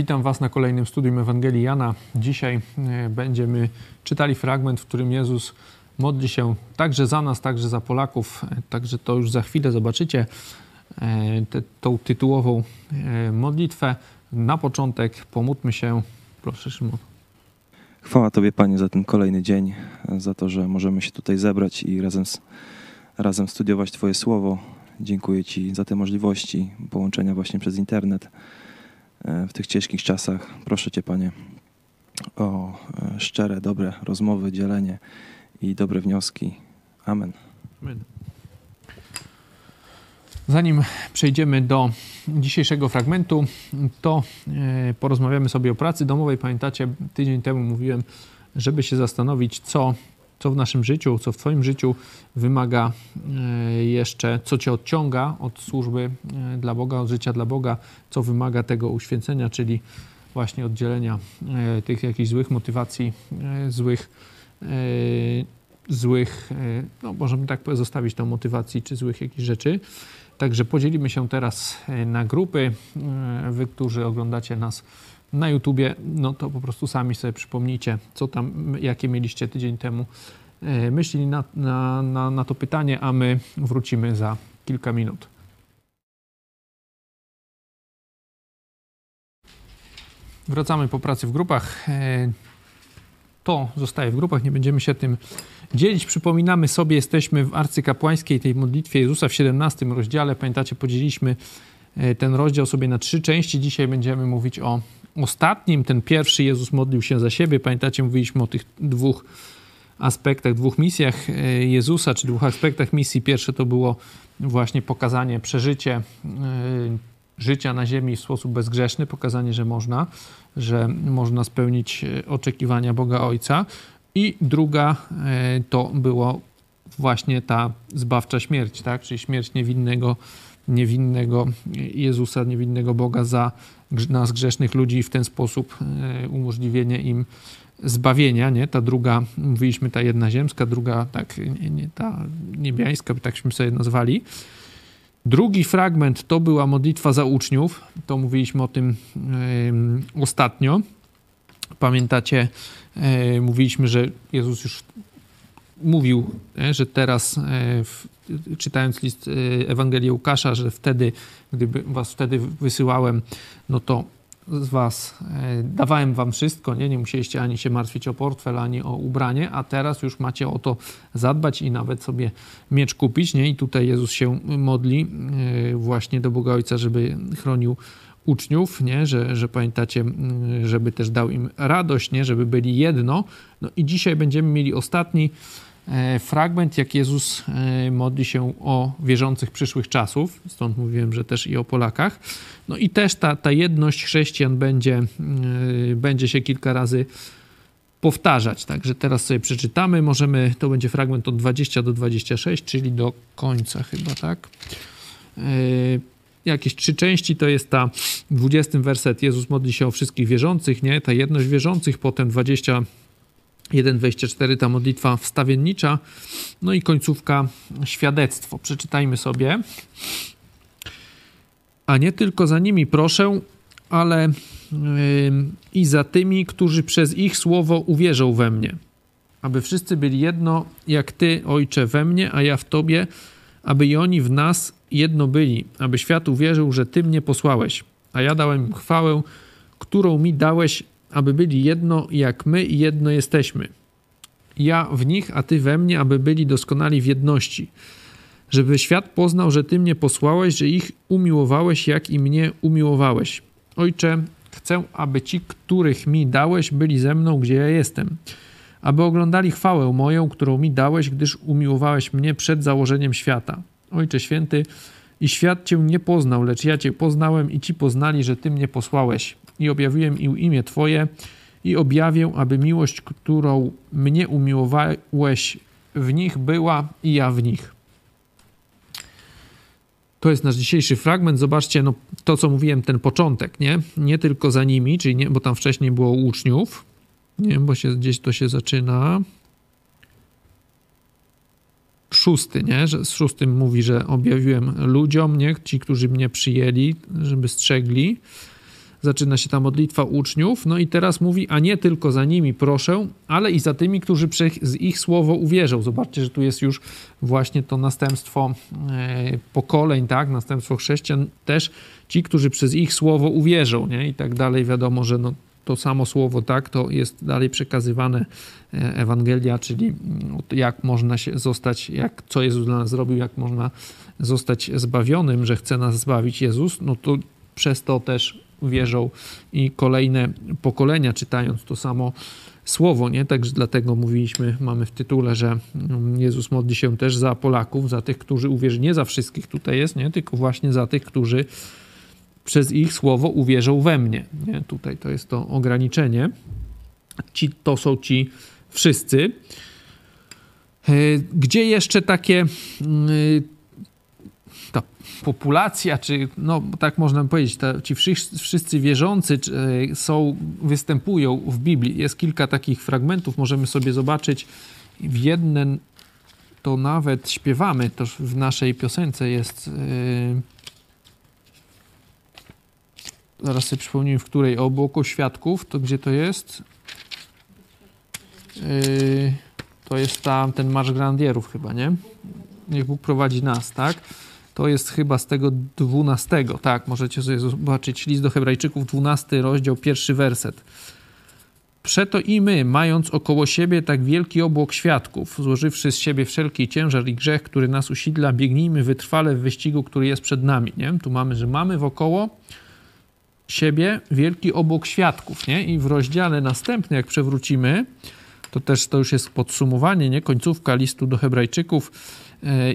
Witam Was na kolejnym studium Ewangelii Jana. Dzisiaj e, będziemy czytali fragment, w którym Jezus modli się także za nas, także za Polaków. E, także to już za chwilę zobaczycie e, te, tą tytułową modlitwę. Na początek pomódlmy się. Proszę Szymon. Chwała Tobie, Panie, za ten kolejny dzień, za to, że możemy się tutaj zebrać i razem, razem studiować Twoje słowo. Dziękuję Ci za te możliwości połączenia właśnie przez internet w tych ciężkich czasach. Proszę Cię, Panie, o e, szczere, dobre rozmowy, dzielenie i dobre wnioski. Amen. Amen. Zanim przejdziemy do dzisiejszego fragmentu, to e, porozmawiamy sobie o pracy domowej. Pamiętacie, tydzień temu mówiłem, żeby się zastanowić, co, co w naszym życiu, co w Twoim życiu wymaga e, jeszcze, co Cię odciąga od służby e, dla Boga, od życia dla Boga, co wymaga tego uświęcenia, czyli właśnie oddzielenia tych jakichś złych motywacji, złych złych, no możemy tak zostawić tą motywacji, czy złych jakichś rzeczy Także podzielimy się teraz e, na grupy. E, wy, którzy oglądacie nas na YouTubie, no to po prostu sami sobie przypomnijcie, co tam, jakie mieliście tydzień temu e, myśli na, na, na, na to pytanie, a my wrócimy za kilka minut. Wracamy po pracy w grupach. To zostaje w grupach, nie będziemy się tym dzielić. Przypominamy sobie, jesteśmy w arcykapłańskiej tej modlitwie Jezusa w 17 rozdziale. Pamiętacie, podzieliliśmy e, ten rozdział sobie na trzy części. Dzisiaj będziemy mówić o ostatnim. Ten pierwszy Jezus modlił się za siebie. Pamiętacie, mówiliśmy o tych dwóch aspektach, dwóch misjach e, Jezusa, czy dwóch aspektach misji. Pierwsze to było właśnie pokazanie, przeżycie e, życia na ziemi w sposób bezgrzeszny, pokazanie, że można, że można spełnić oczekiwania Boga Ojca. I druga e, to było właśnie ta zbawcza śmierć, tak? czyli śmierć niewinnego, niewinnego Jezusa, niewinnego Boga za nas grzesznych ludzi i w ten sposób e, umożliwienie im zbawienia, nie? Ta druga, mówiliśmy ta jedna ziemska, druga tak, nie, nie ta niebiańska, takśmy sobie nazwali. Drugi fragment to była modlitwa za uczniów, to mówiliśmy o tym yy, ostatnio. Pamiętacie, e, mówiliśmy, że Jezus już mówił, e, że teraz e, czytając list e, Ewangelii Łukasza, że wtedy, gdyby was wtedy wysyłałem, no to z was dawałem wam wszystko, nie? nie musieliście ani się martwić o portfel, ani o ubranie, a teraz już macie o to zadbać i nawet sobie miecz kupić, nie? I tutaj Jezus się modli właśnie do Boga Ojca, żeby chronił uczniów, nie? Że, że pamiętacie, mm, żeby też dał im radość, nie? żeby byli jedno. No i dzisiaj będziemy mieli ostatni fragment, jak Jezus e, modli się o wierzących przyszłych czasów, stąd mówiłem, że też i o Polakach. No i też ta, ta jedność chrześcijan będzie, e, będzie się kilka razy powtarzać. Także teraz sobie przeczytamy. Możemy, to będzie fragment od 20 do 26, czyli do końca chyba, tak? jakieś trzy części, to jest ta 20 werset, Jezus modli się o wszystkich wierzących, nie? Ta jedność wierzących, potem 21, 24 ta modlitwa wstawiennicza, no i końcówka świadectwo. Przeczytajmy sobie. A nie tylko za nimi proszę, ale yy, i za tymi, którzy przez ich słowo uwierzą we mnie. Aby wszyscy byli jedno, jak Ty, Ojcze, we mnie, a ja w Tobie, aby i oni w nas jedno byli, aby świat uwierzył, że Ty mnie posłałeś, a ja dałem im chwałę, którą mi dałeś, aby byli jedno, jak my i jedno jesteśmy. Ja w nich, a Ty we mnie, aby byli doskonali w jedności. Żeby świat poznał, że Ty mnie posłałeś, że ich umiłowałeś, jak i mnie umiłowałeś. Ojcze, chcę, aby ci, których mi dałeś, byli ze mną, gdzie ja jestem. Aby oglądali chwałę moją, którą mi dałeś, gdyż umiłowałeś mnie przed założeniem świata. Ojcze Święty, i świat Cię nie poznał, lecz ja Cię poznałem i Ci poznali, że Ty mnie posłałeś. I objawiłem im imię Twoje i objawię, aby miłość, którą mnie umiłowałeś w nich była i ja w nich. To jest nasz dzisiejszy fragment. Zobaczcie, no, to co mówiłem, ten początek, nie? Nie tylko za nimi, czyli nie, bo tam wcześniej było uczniów, nie, bo się, gdzieś to się zaczyna szósty, nie? Że z szóstym mówi, że objawiłem ludziom, nie? Ci, którzy mnie przyjęli, żeby strzegli. Zaczyna się ta modlitwa uczniów. No i teraz mówi, a nie tylko za nimi proszę, ale i za tymi, którzy przez ich słowo uwierzą. Zobaczcie, że tu jest już właśnie to następstwo e, pokoleń, tak, następstwo chrześcijan, też ci, którzy przez ich słowo uwierzą, nie? I tak dalej. Wiadomo, że no, to samo słowo, tak, to jest dalej przekazywane e, Ewangelia, czyli mm, jak można się zostać, jak, co Jezus dla nas zrobił, jak można zostać zbawionym, że chce nas zbawić Jezus, no to przez to też wierzą i kolejne pokolenia czytając to samo słowo, nie? Także dlatego mówiliśmy, mamy w tytule, że mm, Jezus modli się też za Polaków, za tych, którzy uwierzy, nie za wszystkich tutaj jest, nie? Tylko właśnie za tych, którzy przez ich słowo uwierzą we mnie. Nie? Tutaj to jest to ograniczenie. Ci, to są ci wszyscy. E, gdzie jeszcze takie mm, populacja, czy no tak można powiedzieć, ta, ci wszyscy, wierzący e, są, występują w Biblii. Jest kilka takich fragmentów, możemy sobie zobaczyć. W jednym to nawet śpiewamy, to w naszej piosence jest. Yy, zaraz sobie przypomnij, w której obłoku świadków, to gdzie to jest? Yy, to jest tam ten Marsz Grandierów chyba, nie? Niech Bóg prowadzi nas, tak? To jest chyba z tego dwunastego, tak? Możecie sobie zobaczyć list do hebrajczyków, dwunasty rozdział, pierwszy werset. Przeto i my, mając około siebie tak wielki obłok świadków, złożywszy z siebie wszelki ciężar i grzech, który nas usidla, biegnijmy wytrwale w wyścigu, który jest przed nami. Nie? Tu mamy, że mamy wokoło siebie wielki obłok świadków, nie? I w rozdziale następnym, jak przewrócimy, to też to już jest podsumowanie, nie? Końcówka listu do Hebrajczyków.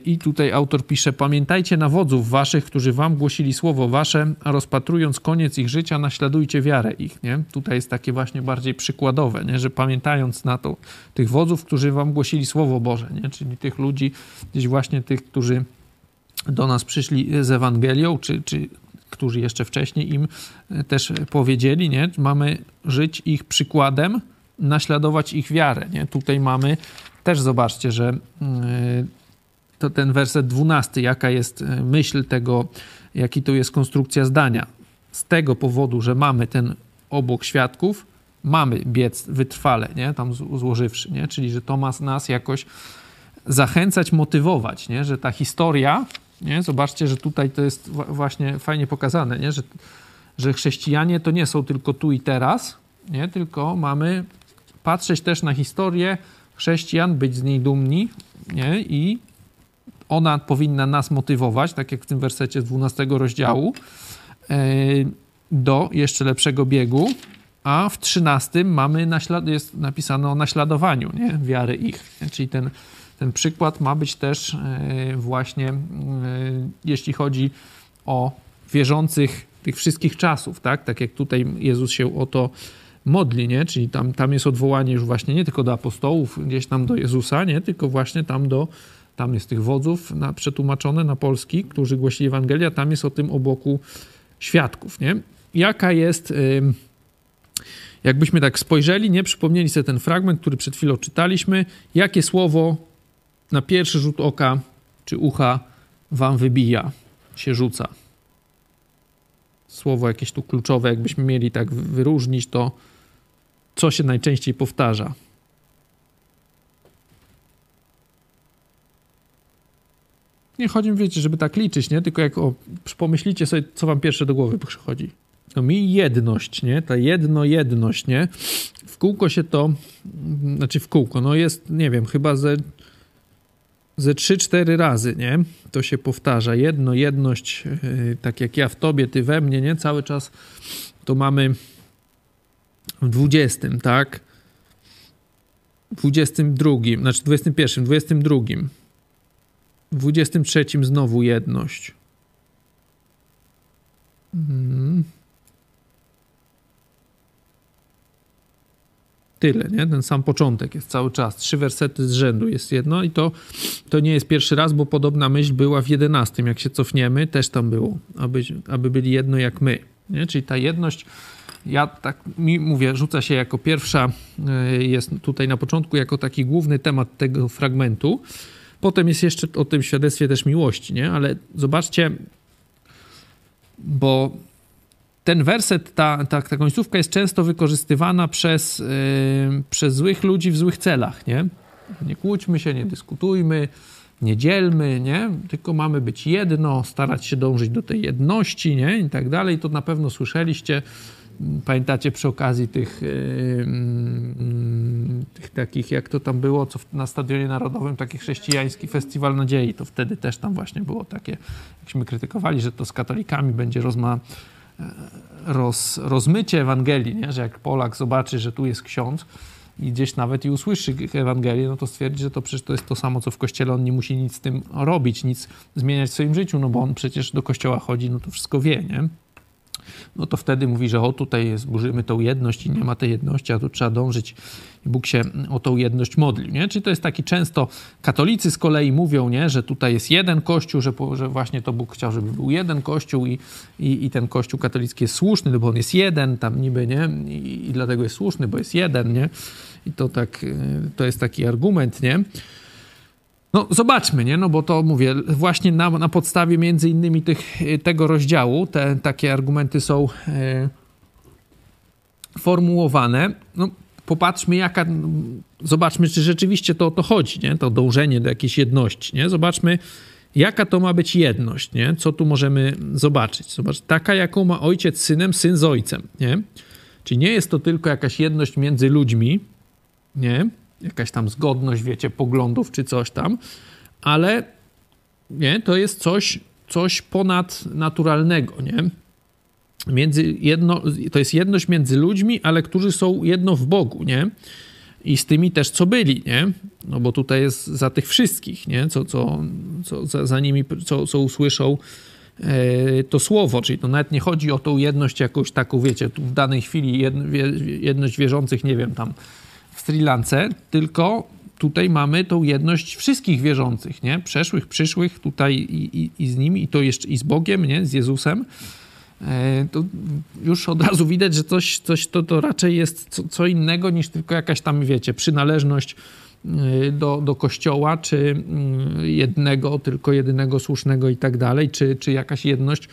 I tutaj autor pisze: Pamiętajcie na wodzów waszych, którzy wam głosili słowo wasze, a rozpatrując koniec ich życia, naśladujcie wiarę ich. Nie? Tutaj jest takie właśnie bardziej przykładowe, nie? że pamiętając na to tych wodzów, którzy wam głosili słowo Boże, nie? czyli tych ludzi, gdzieś właśnie tych, którzy do nas przyszli z Ewangelią, czy, czy którzy jeszcze wcześniej im e, też powiedzieli, nie? Mamy żyć ich przykładem, naśladować ich wiarę, nie? Tutaj mamy też zobaczcie, że mm, e, to ten werset 12, jaka jest e, myśl tego, jaki to jest konstrukcja zdania. Z tego powodu, że mamy ten obok świadków, mamy biec wytrwale, nie? Tam złożywszy, nie? Czyli, że to ma nas jakoś zachęcać, motywować, nie? Że ta historia nie? Zobaczcie, że tutaj to jest właśnie fajnie pokazane, nie? Że, że chrześcijanie to nie są tylko tu i teraz, nie? tylko mamy patrzeć też na historię chrześcijan, być z niej dumni nie? i ona powinna nas motywować, tak jak w tym wersecie 12 rozdziału, e, do jeszcze lepszego biegu, a w 13 mamy naślad- jest napisane o naśladowaniu nie? wiary ich, czyli ten ten przykład ma być też e, właśnie, e, jeśli chodzi o wierzących tych wszystkich czasów, tak? Tak jak tutaj Jezus się o to modli, nie? Czyli tam, tam jest odwołanie już właśnie nie tylko do apostołów, gdzieś tam do Jezusa, nie? Tylko właśnie tam do, tam jest tych wodzów na, przetłumaczone na polski, którzy głosili Ewangelia, tam jest o tym obłoku świadków, nie? Jaka jest... Jakbyśmy tak spojrzeli, nie przypomnieli sobie ten fragment, który przed chwilą czytaliśmy, jakie słowo na pierwszy rzut oka czy ucha wam wybija, się rzuca. Słowo jakieś tu kluczowe, jakbyśmy mieli tak wyróżnić, to co się najczęściej powtarza. Nie chodzi mi, wiecie, żeby tak liczyć, nie? Tylko jak o, pomyślicie sobie, co wam pierwsze do głowy przychodzi. No mi jedność, nie? Ta jedno-jedność, nie? W kółko się to, znaczy w kółko, no jest, nie wiem, chyba ze ze 3-4 razy, nie? To się powtarza. Jedno, jedność, yy, tak jak ja w tobie, ty we mnie, nie? Cały czas to mamy w 20, tak? 22, znaczy 21, 22. 23 znowu jedność. Mhm. tyle, nie? Ten sam początek jest cały czas. Trzy wersety z rzędu jest jedno i to, to nie jest pierwszy raz, bo podobna myśl była w jedenastym. Jak się cofniemy, też tam było, aby, aby byli jedno jak my. Nie? Czyli ta jedność, ja tak mówię, rzuca się jako pierwsza, e, jest tutaj na początku jako taki główny temat tego fragmentu. Potem jest jeszcze o tym świadectwie też miłości, nie? Ale zobaczcie, bo ten werset, ta, ta, ta końcówka jest często wykorzystywana przez, yy, przez złych ludzi w złych celach, nie? Nie kłóćmy się, nie dyskutujmy, nie dzielmy, nie? Tylko mamy być jedno, starać się dążyć do tej jedności, nie? I tak dalej. To na pewno słyszeliście. Pamiętacie przy okazji tych, yy, yy, tych takich, jak to tam było, co na Stadionie Narodowym, taki chrześcijański festiwal nadziei, to wtedy też tam właśnie było takie, jakśmy krytykowali, że to z katolikami będzie rozma, roz, rozmycie Ewangelii, nie? że jak Polak zobaczy, że tu jest ksiądz i gdzieś nawet i usłyszy Ewangelię, no to stwierdzi, że to przecież to jest to samo, co w kościele, on nie musi nic z tym robić, nic zmieniać w swoim życiu, no bo on przecież do kościoła chodzi, no to wszystko wie, nie? No to wtedy mówi, że o tutaj zburzymy tą jedność i nie ma tej jedności, a tu trzeba dążyć. I Bóg się o tą jedność modlił, nie? Czyli to jest taki często, katolicy z kolei mówią, nie? że tutaj jest jeden kościół, że, że właśnie to Bóg chciał, żeby był jeden kościół i, i, i ten kościół katolicki jest słuszny, no bo on jest jeden tam niby, nie? I, I dlatego jest słuszny, bo jest jeden, nie? I to tak, y, to jest taki argument, nie? No zobaczmy, nie? No bo to mówię, właśnie na, na podstawie między innymi tych, tego rozdziału te takie argumenty są e, formułowane. No, popatrzmy jaka, zobaczmy czy rzeczywiście to o to chodzi, nie? To dążenie do jakiejś jedności, nie? Zobaczmy jaka to ma być jedność, nie? Co tu możemy zobaczyć? Zobacz, taka jaką ma ojciec z synem, syn z ojcem, nie? Czyli nie jest to tylko jakaś jedność między ludźmi, nie? Jakaś tam zgodność, wiecie, poglądów czy coś tam, ale nie, to jest coś, coś ponadnaturalnego, nie? Między jedno, to jest jedność między ludźmi, ale którzy są jedno w Bogu, nie? I z tymi też, co byli, nie? No bo tutaj jest za tych wszystkich, nie? Co, co, co za, za nimi, co, co usłyszą e, to słowo, czyli to nawet nie chodzi o tą jedność jakąś taką, wiecie, tu w danej chwili jedność wierzących, nie wiem, tam Sri Lance, tylko tutaj mamy tą jedność wszystkich wierzących, nie? Przeszłych, przyszłych tutaj i, i, i z nimi, i to jeszcze i z Bogiem, nie? Z Jezusem. E, to już od razu widać, że coś, coś to, to raczej jest co, co innego niż tylko jakaś tam, wiecie, przynależność e, do, do kościoła, czy mm, jednego, tylko jedynego słusznego i tak dalej, czy, czy jakaś jedność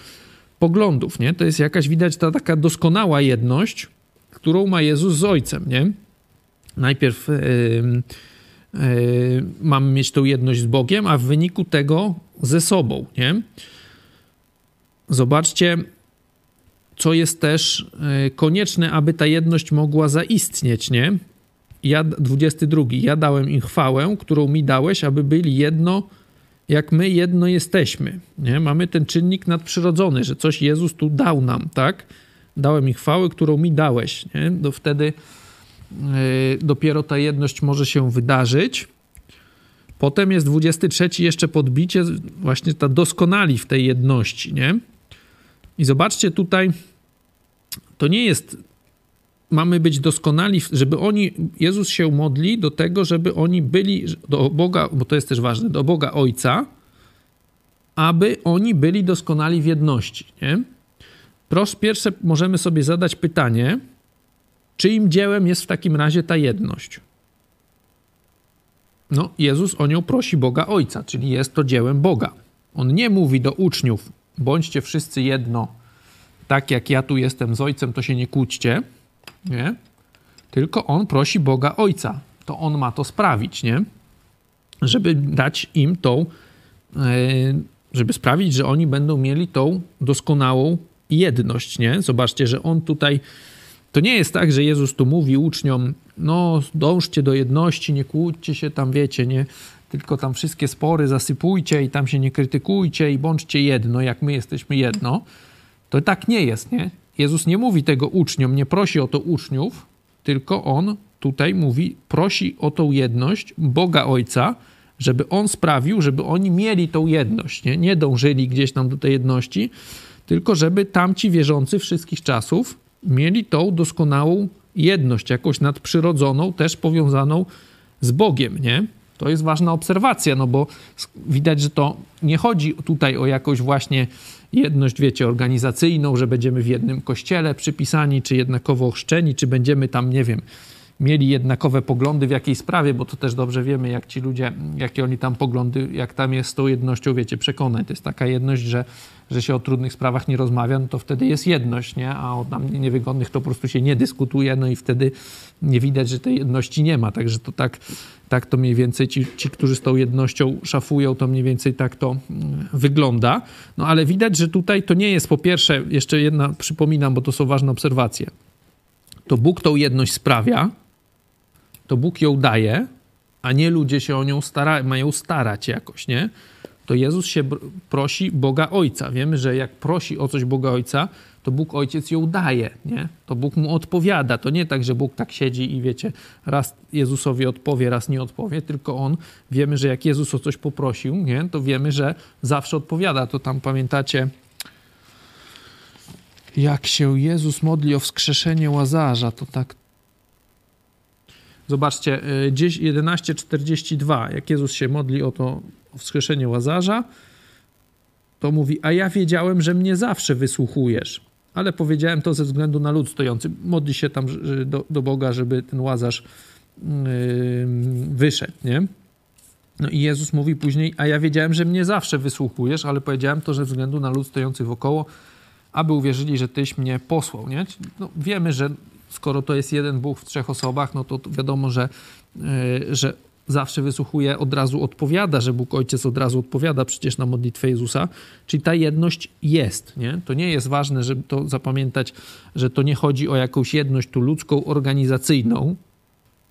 poglądów, nie? To jest jakaś, widać, ta taka doskonała jedność, którą ma Jezus z Ojcem, nie? Najpierw yy, yy, mamy mieć tą jedność z Bogiem, a w wyniku tego ze sobą, nie? Zobaczcie, co jest też yy, konieczne, aby ta jedność mogła zaistnieć, nie? Ja, 22. Ja dałem im chwałę, którą mi dałeś, aby byli jedno, jak my jedno jesteśmy. Nie? Mamy ten czynnik nadprzyrodzony, że coś Jezus tu dał nam, tak? Dałem im chwałę, którą mi dałeś. Nie? To wtedy Y, dopiero ta jedność może się wydarzyć. Potem jest 23 jeszcze podbicie, właśnie ta doskonali w tej jedności, nie? I zobaczcie tutaj, to nie jest, mamy być doskonali, żeby oni, Jezus się modli do tego, żeby oni byli do Boga, bo to jest też ważne, do Boga Ojca, aby oni byli doskonali w jedności, nie? Proszę, pierwsze możemy sobie zadać pytanie, Czyim dziełem jest w takim razie ta jedność? No, Jezus o nią prosi Boga Ojca, czyli jest to dziełem Boga. On nie mówi do uczniów, bądźcie wszyscy jedno, tak jak ja tu jestem z Ojcem, to się nie kłóćcie, nie? Tylko on prosi Boga Ojca. To on ma to sprawić, nie? Żeby dać im tą, e, żeby sprawić, że oni będą mieli tą doskonałą jedność, nie? Zobaczcie, że on tutaj to nie jest tak, że Jezus tu mówi uczniom, no dążcie do jedności, nie kłóćcie się tam, wiecie, nie, tylko tam wszystkie spory zasypujcie i tam się nie krytykujcie i bądźcie jedno, jak my jesteśmy jedno. To tak nie jest, nie? Jezus nie mówi tego uczniom, nie prosi o to uczniów, tylko On tutaj mówi, prosi o tą jedność Boga Ojca, żeby On sprawił, żeby oni mieli tą jedność, nie? Nie dążyli gdzieś tam do tej jedności, tylko żeby tamci wierzący wszystkich czasów mieli tą doskonałą jedność, jakąś nadprzyrodzoną, też powiązaną z Bogiem, nie? To jest ważna obserwacja, no bo widać, że to nie chodzi tutaj o jakąś właśnie jedność, wiecie, organizacyjną, że będziemy w jednym kościele przypisani, czy jednakowo chrzczeni, czy będziemy tam, nie wiem, mieli jednakowe poglądy w jakiej sprawie, bo to też dobrze wiemy, jak ci ludzie, jakie oni tam poglądy, jak tam jest z tą jednością, wiecie, przekonań. To jest taka jedność, że, że się o trudnych sprawach nie rozmawia, no to wtedy jest jedność, nie? A o tam niewygodnych to po prostu się nie dyskutuje, no i wtedy nie widać, że tej jedności nie ma. Także to tak, tak to mniej więcej ci, ci, którzy z tą jednością szafują, to mniej więcej tak to mm, wygląda. No ale widać, że tutaj to nie jest po pierwsze, jeszcze jedna przypominam, bo to są ważne obserwacje. To Bóg tą jedność sprawia, to Bóg ją daje, a nie ludzie się o nią stara, mają starać jakoś, nie? To Jezus się prosi Boga Ojca. Wiemy, że jak prosi o coś Boga Ojca, to Bóg Ojciec ją daje, nie? To Bóg mu odpowiada. To nie tak, że Bóg tak siedzi i wiecie, raz Jezusowi odpowie, raz nie odpowie, tylko On, wiemy, że jak Jezus o coś poprosił, nie? To wiemy, że zawsze odpowiada. To tam pamiętacie, jak się Jezus modli o wskrzeszenie Łazarza, to tak Zobaczcie, 11:42, y, jak Jezus się modli o to wskrzeszenie Łazarza, to mówi: A ja wiedziałem, że mnie zawsze wysłuchujesz, ale powiedziałem to ze względu na lud stojący. Modli się tam do, do Boga, żeby ten Łazarz yy, wyszedł, nie? No i Jezus mówi później: A ja wiedziałem, że mnie zawsze wysłuchujesz, ale powiedziałem to ze względu na lud stojący wokoło, aby uwierzyli, że tyś mnie posłał. Nie? No, wiemy, że skoro to jest jeden Bóg w trzech osobach, no to wiadomo, że, yy, że zawsze wysłuchuje, od razu odpowiada, że Bóg Ojciec od razu odpowiada przecież na modlitwę Jezusa. Czyli ta jedność jest. Nie? To nie jest ważne, żeby to zapamiętać, że to nie chodzi o jakąś jedność tu ludzką, organizacyjną,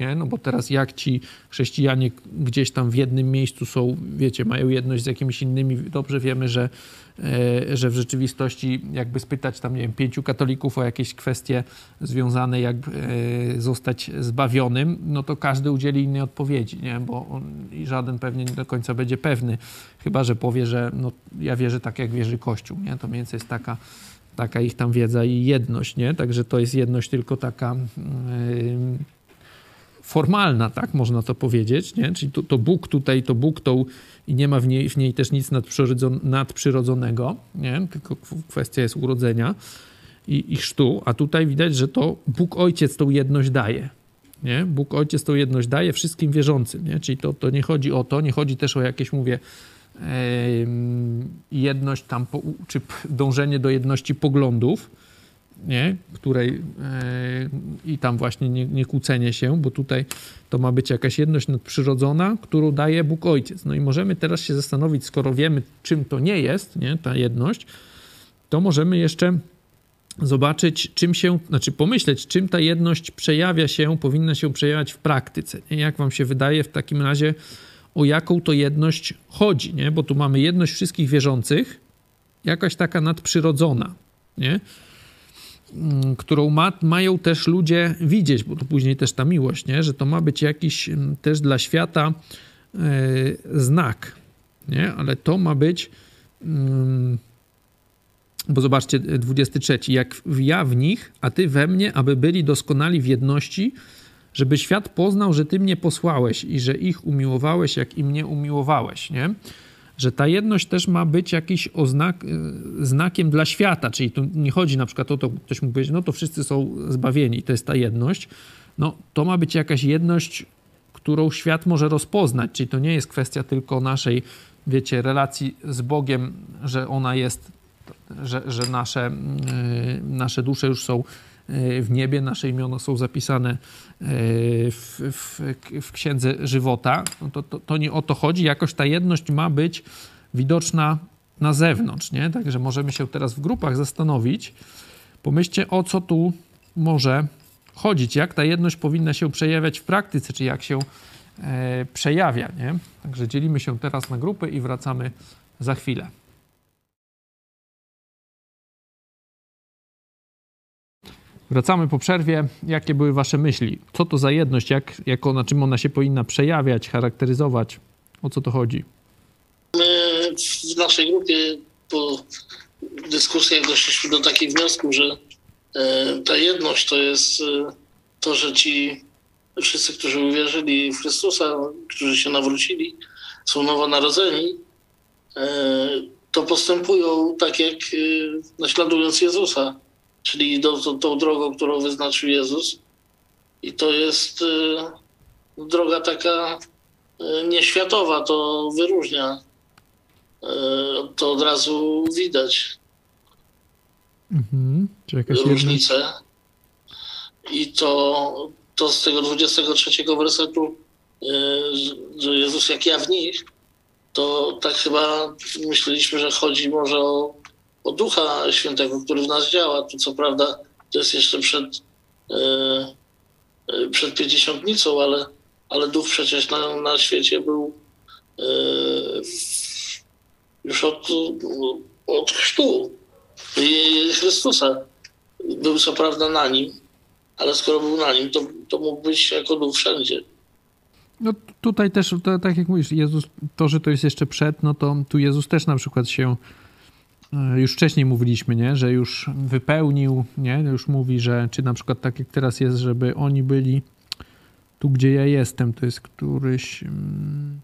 nie? No bo teraz jak ci chrześcijanie gdzieś tam w jednym miejscu są, wiecie, mają jedność z jakimiś innymi, dobrze wiemy, że, e, że w rzeczywistości jakby spytać tam, nie wiem, pięciu katolików o jakieś kwestie związane, jak e, zostać zbawionym, no to każdy udzieli innej odpowiedzi, nie? Bo on, i żaden pewnie nie do końca będzie pewny, chyba, że powie, że no, ja wierzę tak, jak wierzy Kościół, nie? To mniej więcej jest taka taka ich tam wiedza i jedność, nie? Także to jest jedność tylko taka yy, formalna, tak można to powiedzieć, nie? czyli to, to Bóg tutaj, to Bóg tą i nie ma w niej, w niej też nic nadprzyrodzonego, nie? tylko kwestia jest urodzenia i, i chrztu, a tutaj widać, że to Bóg Ojciec tą jedność daje. Nie? Bóg Ojciec tą jedność daje wszystkim wierzącym, nie? czyli to, to nie chodzi o to, nie chodzi też o jakieś, mówię, jedność tam, czy dążenie do jedności poglądów, nie? której e, i tam właśnie nie, nie kłócenie się, bo tutaj to ma być jakaś jedność nadprzyrodzona, którą daje Bóg Ojciec. No i możemy teraz się zastanowić, skoro wiemy, czym to nie jest, nie? ta jedność, to możemy jeszcze zobaczyć, czym się, znaczy pomyśleć, czym ta jedność przejawia się, powinna się przejawiać w praktyce. Nie? Jak wam się wydaje w takim razie, o jaką to jedność chodzi, nie? Bo tu mamy jedność wszystkich wierzących, jakaś taka nadprzyrodzona, nie? Mm, którą ma, mają też ludzie widzieć, bo to później też ta miłość, nie? że to ma być jakiś mm, też dla świata e, znak, nie? ale to ma być, mm, bo zobaczcie, 23, jak ja w nich, a ty we mnie, aby byli doskonali w jedności, żeby świat poznał, że ty mnie posłałeś i że ich umiłowałeś, jak i mnie umiłowałeś, nie? Że ta jedność też ma być jakiś oznak, y, znakiem dla świata, czyli tu nie chodzi na przykład o to, ktoś mógł powiedzieć, no to wszyscy są zbawieni, to jest ta jedność. No to ma być jakaś jedność, którą świat może rozpoznać, czyli to nie jest kwestia tylko naszej, wiecie, relacji z Bogiem, że ona jest, że, że nasze, yy, nasze dusze już są w niebie, nasze imiona są zapisane e, w, w, w księdze żywota, no to, to, to nie o to chodzi. Jakoś ta jedność ma być widoczna na zewnątrz, nie? Także możemy się teraz w grupach zastanowić. Pomyślcie, o co tu może chodzić, jak ta jedność powinna się przejawiać w praktyce, czy jak się e, przejawia, nie? Także dzielimy się teraz na grupy i wracamy za chwilę. Wracamy po przerwie. Jakie były Wasze myśli? Co to za jedność? Jak, jak ona, czym ona się powinna przejawiać, charakteryzować? O co to chodzi? My w naszej grupie po dyskusjach doszliśmy do takiego wniosku, że e, ta jedność to jest e, to, że ci wszyscy, którzy uwierzyli w Chrystusa, którzy się nawrócili, są nowonarodzeni, e, to postępują tak jak naśladując Jezusa czyli do, tą drogą, którą wyznaczył Jezus. i to jest droga taka nieświatowa, to wyróżnia. To od razu widać mhm. różnicę. I to, to z tego 23 wersetu, że Jezus jak ja w nich, to tak chyba myśleliśmy, że chodzi może o, o Ducha Świętego, który w nas działa. Tu co prawda to jest jeszcze przed, yy, przed Pięćdziesiątnicą, ale, ale Duch przecież na, na świecie był yy, już od, od chrztu Chrystusa. Był co prawda na nim, ale skoro był na nim, to, to mógł być jako Duch wszędzie. No tutaj też, to, tak jak mówisz, Jezus, to, że to jest jeszcze przed, no to tu Jezus też na przykład się, e, już wcześniej mówiliśmy, nie, że już wypełnił, nie, już mówi, że, czy na przykład tak jak teraz jest, żeby oni byli tu, gdzie ja jestem, to jest któryś... Mm,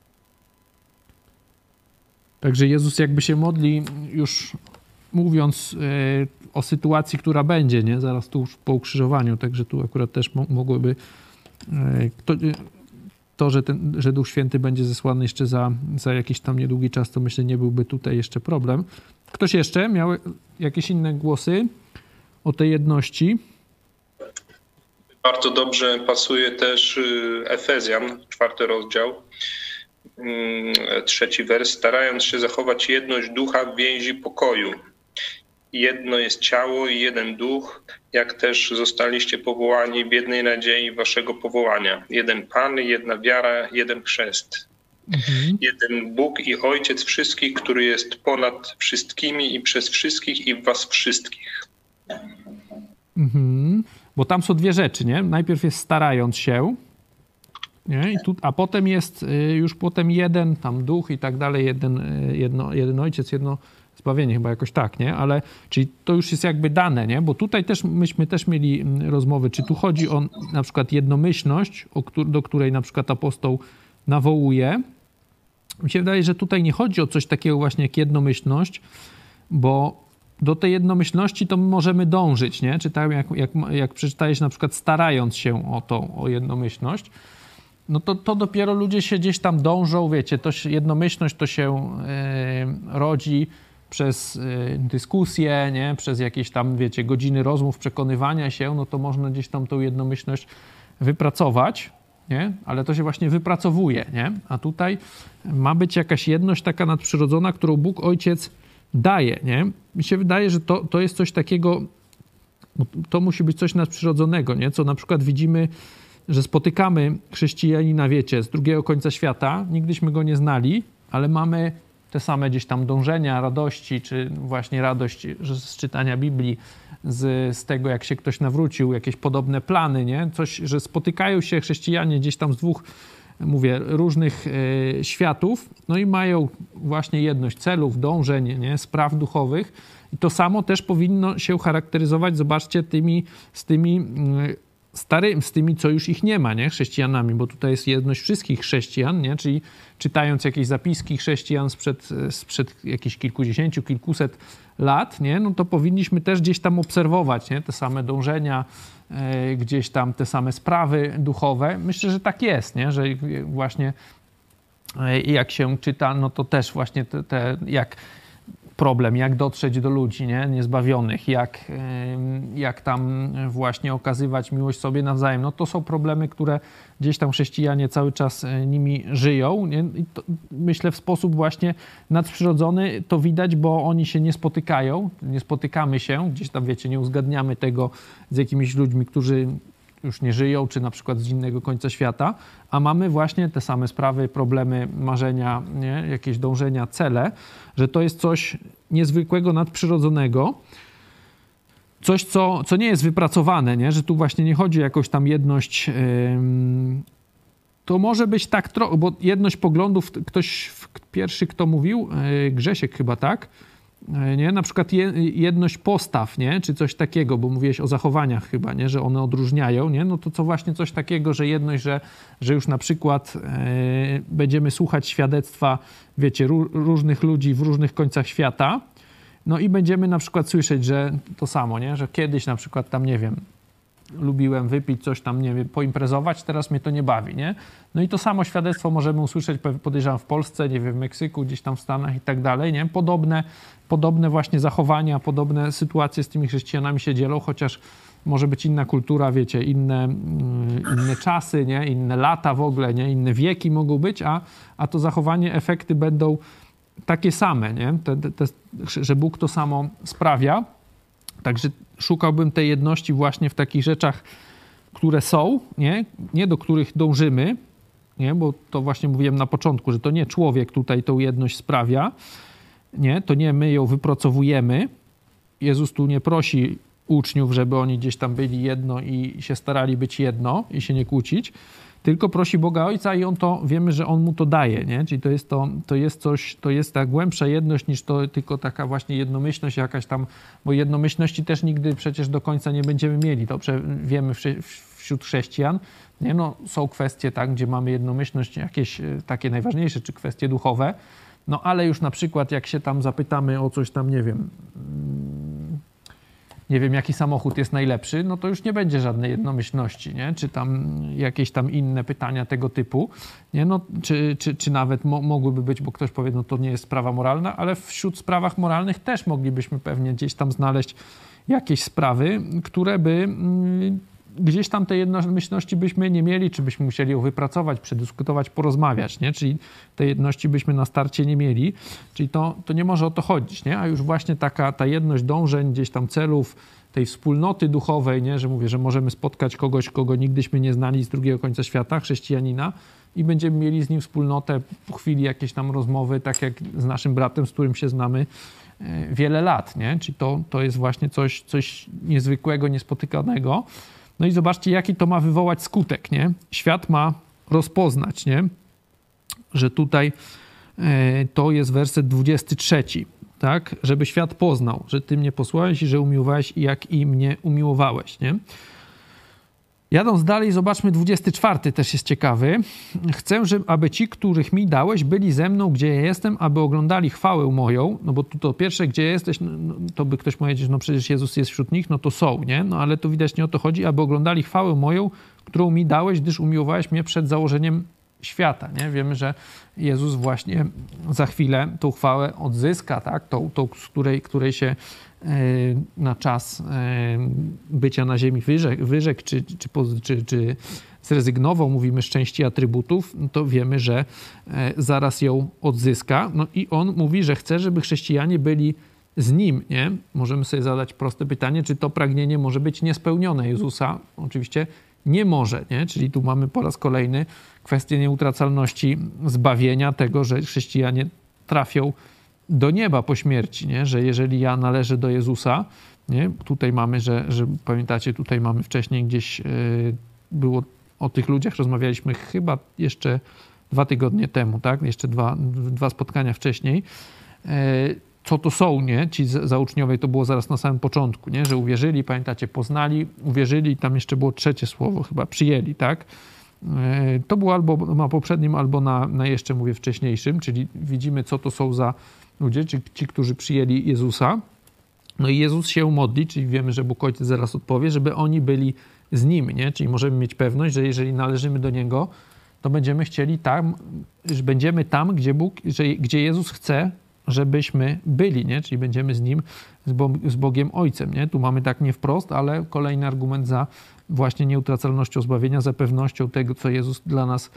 także Jezus jakby się modli już mówiąc e, o sytuacji, która będzie, nie, zaraz tu po ukrzyżowaniu, także tu akurat też mogłyby e, to, że, ten, że Duch Święty będzie zesłany jeszcze za, za jakiś tam niedługi czas, to myślę nie byłby tutaj jeszcze problem. Ktoś jeszcze miał jakieś inne głosy o tej jedności? Bardzo dobrze pasuje też y, Efezjan, czwarty rozdział, mm, trzeci wers. Starając się zachować jedność ducha w więzi pokoju jedno jest ciało i jeden duch, jak też zostaliście powołani w jednej nadziei waszego powołania. Jeden Pan, jedna wiara, jeden chrzest. Mhm. Jeden Bóg i Ojciec wszystkich, który jest ponad wszystkimi i przez wszystkich i w was wszystkich. Mhm. Bo tam są dwie rzeczy, nie? Najpierw jest starając się, nie? I tu, a potem jest y, już potem jeden tam duch i tak dalej, jeden, y, jedno, jeden ojciec, jedno chyba jakoś tak, nie? Ale czyli to już jest jakby dane, nie? Bo tutaj też myśmy też mieli mm, rozmowy, czy tu chodzi o na przykład jednomyślność, do której na przykład apostoł nawołuje. Mi się wydaje, że tutaj nie chodzi o coś takiego właśnie jak jednomyślność, bo do tej jednomyślności to my możemy dążyć, nie? Czy tak jak, jak, jak przeczytałeś na przykład starając się o tą, o jednomyślność, no to, to dopiero ludzie się gdzieś tam dążą, wiecie, to się, jednomyślność to się yy, rodzi przez y, dyskusję, nie? przez jakieś tam, wiecie, godziny rozmów, przekonywania się, no to można gdzieś tam tą jednomyślność wypracować, nie? ale to się właśnie wypracowuje. Nie? A tutaj ma być jakaś jedność taka nadprzyrodzona, którą Bóg Ojciec daje. Nie? Mi się wydaje, że to, to jest coś takiego, no, to musi być coś nadprzyrodzonego, nie? co na przykład widzimy, że spotykamy chrześcijanina, wiecie, z drugiego końca świata, nigdyśmy go nie znali, ale mamy te same gdzieś tam dążenia, radości, czy właśnie radość z czytania Biblii, z, z tego, jak się ktoś nawrócił, jakieś podobne plany, nie? Coś, że spotykają się chrześcijanie gdzieś tam z dwóch, mówię, różnych e, światów, no i mają właśnie jedność celów, dążeń, nie? spraw duchowych. I to samo też powinno się charakteryzować, zobaczcie, tymi, z tymi mm, starymi, z tymi, co już ich nie ma, nie? Chrześcijanami, bo tutaj jest jedność wszystkich chrześcijan, nie? Czyli czytając jakieś zapiski chrześcijan sprzed, sprzed jakichś kilkudziesięciu, kilkuset lat, nie? No to powinniśmy też gdzieś tam obserwować, nie? Te same dążenia, e, gdzieś tam te same sprawy duchowe. Myślę, że tak jest, nie? Że właśnie e, jak się czyta, no to też właśnie te, te jak problem, jak dotrzeć do ludzi nie? niezbawionych, jak, jak tam właśnie okazywać miłość sobie nawzajem. No to są problemy, które gdzieś tam chrześcijanie cały czas e, nimi żyją. Nie? To, myślę w sposób właśnie nadprzyrodzony to widać, bo oni się nie spotykają, nie spotykamy się, gdzieś tam wiecie, nie uzgadniamy tego z jakimiś ludźmi, którzy już nie żyją, czy na przykład z innego końca świata, a mamy właśnie te same sprawy, problemy, marzenia, nie? jakieś dążenia, cele, że to jest coś niezwykłego, nadprzyrodzonego, coś, co, co nie jest wypracowane, nie? że tu właśnie nie chodzi o jakąś tam jedność. Yy, to może być tak trochę, bo jedność poglądów, ktoś pierwszy, kto mówił, yy, Grzesiek chyba tak, nie? Na przykład jedność postaw, nie? Czy coś takiego, bo mówiłeś o zachowaniach chyba, nie? Że one odróżniają, nie? No to co właśnie coś takiego, że jedność, że, że już na przykład e, będziemy słuchać świadectwa, wiecie, różnych ludzi w różnych końcach świata, no i będziemy na przykład słyszeć, że to samo, nie? Że kiedyś na przykład tam, nie wiem, lubiłem wypić, coś tam, nie wiem, poimprezować, teraz mnie to nie bawi, nie? No i to samo świadectwo możemy usłyszeć, podejrzewam, w Polsce, nie wiem, w Meksyku, gdzieś tam w Stanach i tak dalej, nie? Podobne, podobne właśnie zachowania, podobne sytuacje z tymi chrześcijanami się dzielą, chociaż może być inna kultura, wiecie, inne, mm, inne czasy, nie? inne lata w ogóle, nie? inne wieki mogą być, a, a to zachowanie, efekty będą takie same, nie? Te, te, że Bóg to samo sprawia. Także szukałbym tej jedności właśnie w takich rzeczach, które są, nie, nie do których dążymy, nie? bo to właśnie mówiłem na początku, że to nie człowiek tutaj tą jedność sprawia, nie? to nie my ją wypracowujemy. Jezus tu nie prosi uczniów, żeby oni gdzieś tam byli jedno i się starali być jedno i się nie kłócić, tylko prosi Boga Ojca i on to, wiemy, że on mu to daje, nie? Czyli to jest, to, to jest coś, to jest ta głębsza jedność niż to tylko taka właśnie jednomyślność jakaś tam, bo jednomyślności też nigdy przecież do końca nie będziemy mieli, to wiemy wśród chrześcijan, nie? No, są kwestie, tak, gdzie mamy jednomyślność, jakieś e, takie najważniejsze, czy kwestie duchowe, no ale już na przykład jak się tam zapytamy o coś tam, nie wiem, nie wiem, jaki samochód jest najlepszy, no to już nie będzie żadnej jednomyślności, nie? czy tam jakieś tam inne pytania tego typu, nie? No, czy, czy, czy nawet mo mogłyby być, bo ktoś powie, no to nie jest sprawa moralna, ale wśród sprawach moralnych też moglibyśmy pewnie gdzieś tam znaleźć jakieś sprawy, które by mm, gdzieś tam tej jednomyślności byśmy nie mieli, czy byśmy musieli ją wypracować, przedyskutować, porozmawiać, nie? Czyli tej jedności byśmy na starcie nie mieli. Czyli to, to nie może o to chodzić, nie? A już właśnie taka ta jedność dążeń, gdzieś tam celów, tej wspólnoty duchowej, nie? że mówię, że możemy spotkać kogoś, kogo nigdyśmy nie znali z drugiego końca świata, chrześcijanina, i będziemy mieli z nim wspólnotę po chwili jakieś tam rozmowy, tak jak z naszym bratem, z którym się znamy e, wiele lat, nie? Czyli to, to jest właśnie coś, coś niezwykłego, niespotykanego. No i zobaczcie, jaki to ma wywołać skutek, nie? Świat ma rozpoznać, nie? Że tutaj e, to jest werset 23, tak? Żeby świat poznał, że Ty mnie posłałeś i że umiłowałeś, jak i mnie umiłowałeś, nie? Jadąc dalej, zobaczmy 24, też jest ciekawy. Chcę, żeby, aby ci, których mi dałeś, byli ze mną, gdzie ja jestem, aby oglądali chwałę moją. No bo tu to pierwsze, gdzie jesteś, no, no to by ktoś powiedział, no przecież Jezus jest wśród nich, no to są, nie? No ale tu widać nie o to chodzi, aby oglądali chwałę moją, którą mi dałeś, gdyż umiłowałeś mnie przed założeniem świata, nie? Wiemy, że Jezus właśnie za chwilę tą chwałę odzyska, tak? Tą, tą z której, której się na czas e, bycia na ziemi wyrzekł, wyrzek, czy, czy, czy, czy zrezygnował, mówimy z części atrybutów, no to wiemy, że e, zaraz ją odzyska. No i on mówi, że chce, żeby chrześcijanie byli z nim, nie? Możemy sobie zadać proste pytanie, czy to pragnienie może być niespełnione Jezusa? Oczywiście nie może, nie? Czyli tu mamy po raz kolejny kwestię nieutracalności zbawienia, tego, że chrześcijanie trafią do nieba po śmierci, nie? że jeżeli ja należę do Jezusa, nie? tutaj mamy, że, że pamiętacie, tutaj mamy wcześniej gdzieś yy, było o tych ludziach, rozmawialiśmy chyba jeszcze dwa tygodnie temu, tak? Jeszcze dwa, dwa spotkania wcześniej. Yy, co to są, nie? Ci zauczniowie to było zaraz na samym początku, nie? Że uwierzyli, pamiętacie, poznali, uwierzyli, tam jeszcze było trzecie słowo chyba, przyjęli, tak? Yy, to było albo na poprzednim, albo na, na jeszcze, mówię, wcześniejszym, czyli widzimy, co to są za ludzie, ci, ci, którzy przyjęli Jezusa. No i Jezus się modli, czyli wiemy, że Bóg Ojciec zaraz odpowie, żeby oni byli z Nim, nie? Czyli możemy mieć pewność, że jeżeli należymy do Niego, to będziemy chcieli tam, że będziemy tam, gdzie Bóg, że, gdzie Jezus chce, żebyśmy byli, nie? Czyli będziemy z Nim, z, Bo, z Bogiem Ojcem, nie? Tu mamy tak nie wprost, ale kolejny argument za właśnie nieutracalnością zbawienia, za pewnością tego, co Jezus dla nas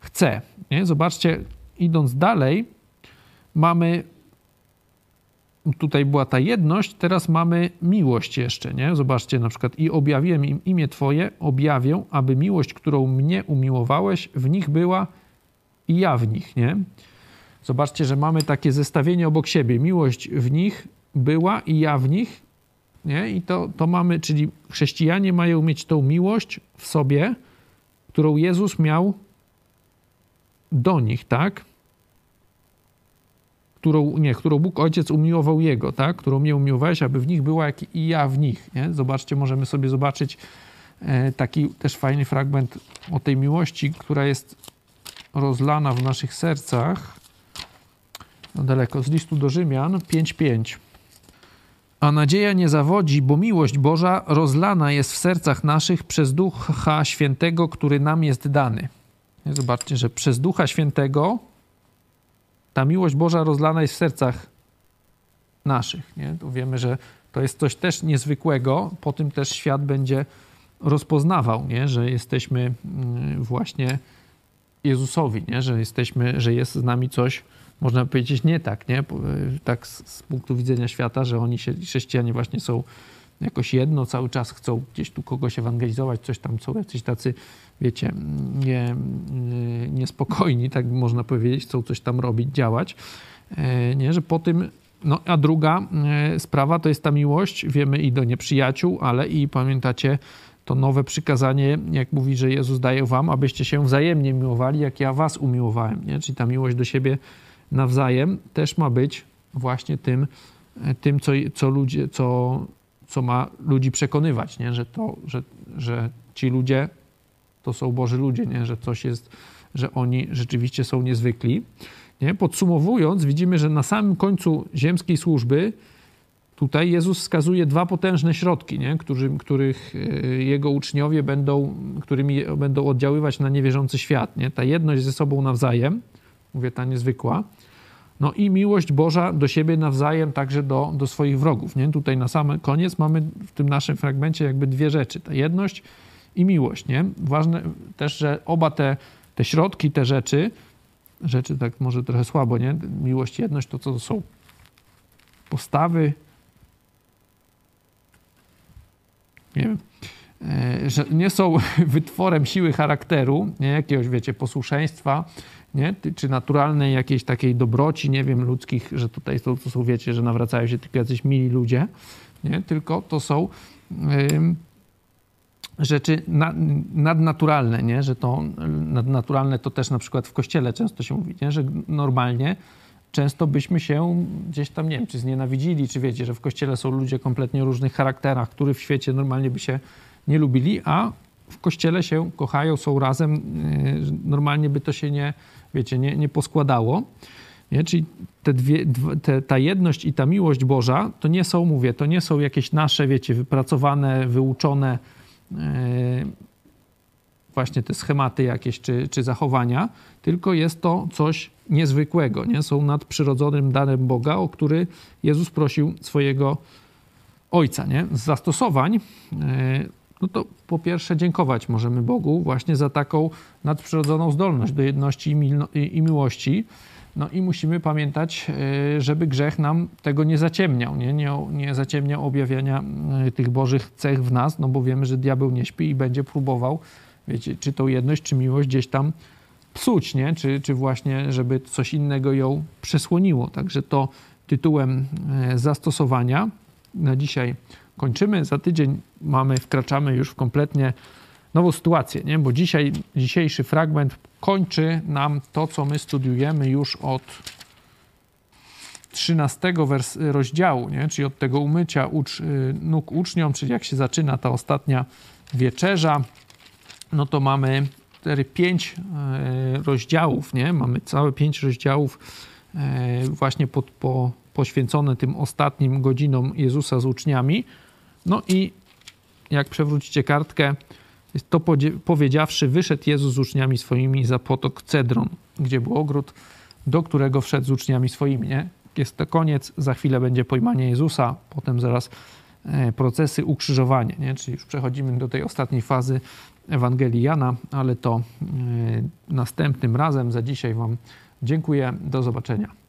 chce, nie? Zobaczcie, idąc dalej, mamy tutaj była ta jedność, teraz mamy miłość jeszcze, nie? Zobaczcie na przykład i objawiłem im imię Twoje, objawię, aby miłość, którą mnie umiłowałeś, w nich była i ja w nich, nie? Zobaczcie, że mamy takie zestawienie obok siebie. Miłość w nich była i ja w nich, nie? I to, to mamy, czyli chrześcijanie mają mieć tą miłość w sobie, którą Jezus miał do nich, tak? Którą, nie, którą Bóg Ojciec umiłował Jego, tak? którą mnie umiłowałeś, aby w nich była jak i ja w nich. Nie? Zobaczcie, możemy sobie zobaczyć e, taki też fajny fragment o tej miłości, która jest rozlana w naszych sercach. No daleko, z listu do Rzymian 5.5. A nadzieja nie zawodzi, bo miłość Boża rozlana jest w sercach naszych przez Ducha Świętego, który nam jest dany. Zobaczcie, że przez Ducha Świętego ta miłość Boża rozlana jest w sercach naszych. Nie? Wiemy, że to jest coś też niezwykłego. Po tym też świat będzie rozpoznawał, nie? że jesteśmy mm, właśnie Jezusowi, nie? że jesteśmy, że jest z nami coś, można powiedzieć, nie tak, nie? Tak z, z punktu widzenia świata, że oni się, chrześcijanie właśnie są jakoś jedno, cały czas chcą gdzieś tu kogoś ewangelizować, coś tam są jacyś tacy, wiecie, nie, niespokojni, tak można powiedzieć, chcą coś tam robić, działać. E, nie, że po tym, no a druga e, sprawa to jest ta miłość, wiemy i do nieprzyjaciół, ale i pamiętacie to nowe przykazanie, jak mówi, że Jezus daje wam, abyście się wzajemnie miłowali, jak ja was umiłowałem, nie? Czyli ta miłość do siebie nawzajem też ma być właśnie tym, e, tym co, co ludzie, co, co ma ludzi przekonywać, nie? Że, to, że, że ci ludzie to są Boży ludzie, nie? że coś jest, że oni rzeczywiście są niezwykli. Nie? Podsumowując, widzimy, że na samym końcu ziemskiej służby tutaj Jezus wskazuje dwa potężne środki, nie? Których e, jego uczniowie będą, którymi będą oddziaływać na niewierzący świat. Nie? Ta jedność ze sobą nawzajem, mówię ta niezwykła, no i miłość Boża do siebie nawzajem, także do, do swoich wrogów. Nie? Tutaj na sam koniec mamy w tym naszym fragmencie jakby dwie rzeczy. Ta jedność i miłość. Nie? Ważne też, że oba te, te środki, te rzeczy, rzeczy tak może trochę słabo, nie? Miłość, jedność to co są postawy, nie wiem, e, że nie są wytworem siły charakteru, nie jakiegoś, wiecie, posłuszeństwa, nie? czy naturalnej jakiejś takiej dobroci, nie wiem, ludzkich, że tutaj to, to są, wiecie, że nawracają się tylko jacyś mili ludzie, nie? tylko to są yy, rzeczy nadnaturalne, nie? że to nadnaturalne to też na przykład w kościele często się mówi, nie? że normalnie często byśmy się gdzieś tam, nie wiem, czy znienawidzili, czy wiecie, że w kościele są ludzie kompletnie różnych charakterach, których w świecie normalnie by się nie lubili, a w kościele się kochają, są razem, y, normalnie by to się nie, wiecie, nie, nie poskładało. Nie? Czyli te dwie, te, ta jedność i ta miłość Boża to nie są, mówię, to nie są jakieś nasze, wiecie, wypracowane, wyuczone właśnie te schematy jakieś czy, czy zachowania, tylko jest to coś niezwykłego, nie? Są nadprzyrodzonym darem Boga, o który Jezus prosił swojego Ojca, nie? Z zastosowań, e, no to po pierwsze dziękować możemy Bogu właśnie za taką nadprzyrodzoną zdolność do jedności i miłości, no i musimy pamiętać, e, żeby grzech nam tego nie zaciemniał, nie, nie, nie zaciemniał objawiania e, tych bożych cech w nas, no bo wiemy, że diabeł nie śpi i będzie próbował, wiecie, czy tą jedność, czy miłość gdzieś tam psuć, nie? Czy, czy właśnie, żeby coś innego ją przesłoniło. Także to tytułem e, zastosowania na dzisiaj kończymy. Za tydzień mamy, wkraczamy już w kompletnie nową sytuację, nie? bo dzisiaj, dzisiejszy fragment kończy nam to, co my studiujemy już od 13 wers- rozdziału, nie? czyli od tego umycia ucz, y, nóg uczniom, czyli jak się zaczyna ta ostatnia wieczerza, no to mamy cztery, pięć e, rozdziałów, nie? Mamy całe pięć rozdziałów e, właśnie pod, po, poświęcone tym ostatnim godzinom Jezusa z uczniami. No i jak przewrócicie kartkę, to powiedziawszy, wyszedł Jezus z uczniami swoimi za potok Cedron, gdzie był ogród, do którego wszedł z uczniami swoimi. Nie? Jest to koniec, za chwilę będzie pojmanie Jezusa, potem zaraz e, procesy ukrzyżowania, nie? czyli już przechodzimy do tej ostatniej fazy Ewangelii Jana, ale to e, następnym razem. Za dzisiaj Wam dziękuję. Do zobaczenia.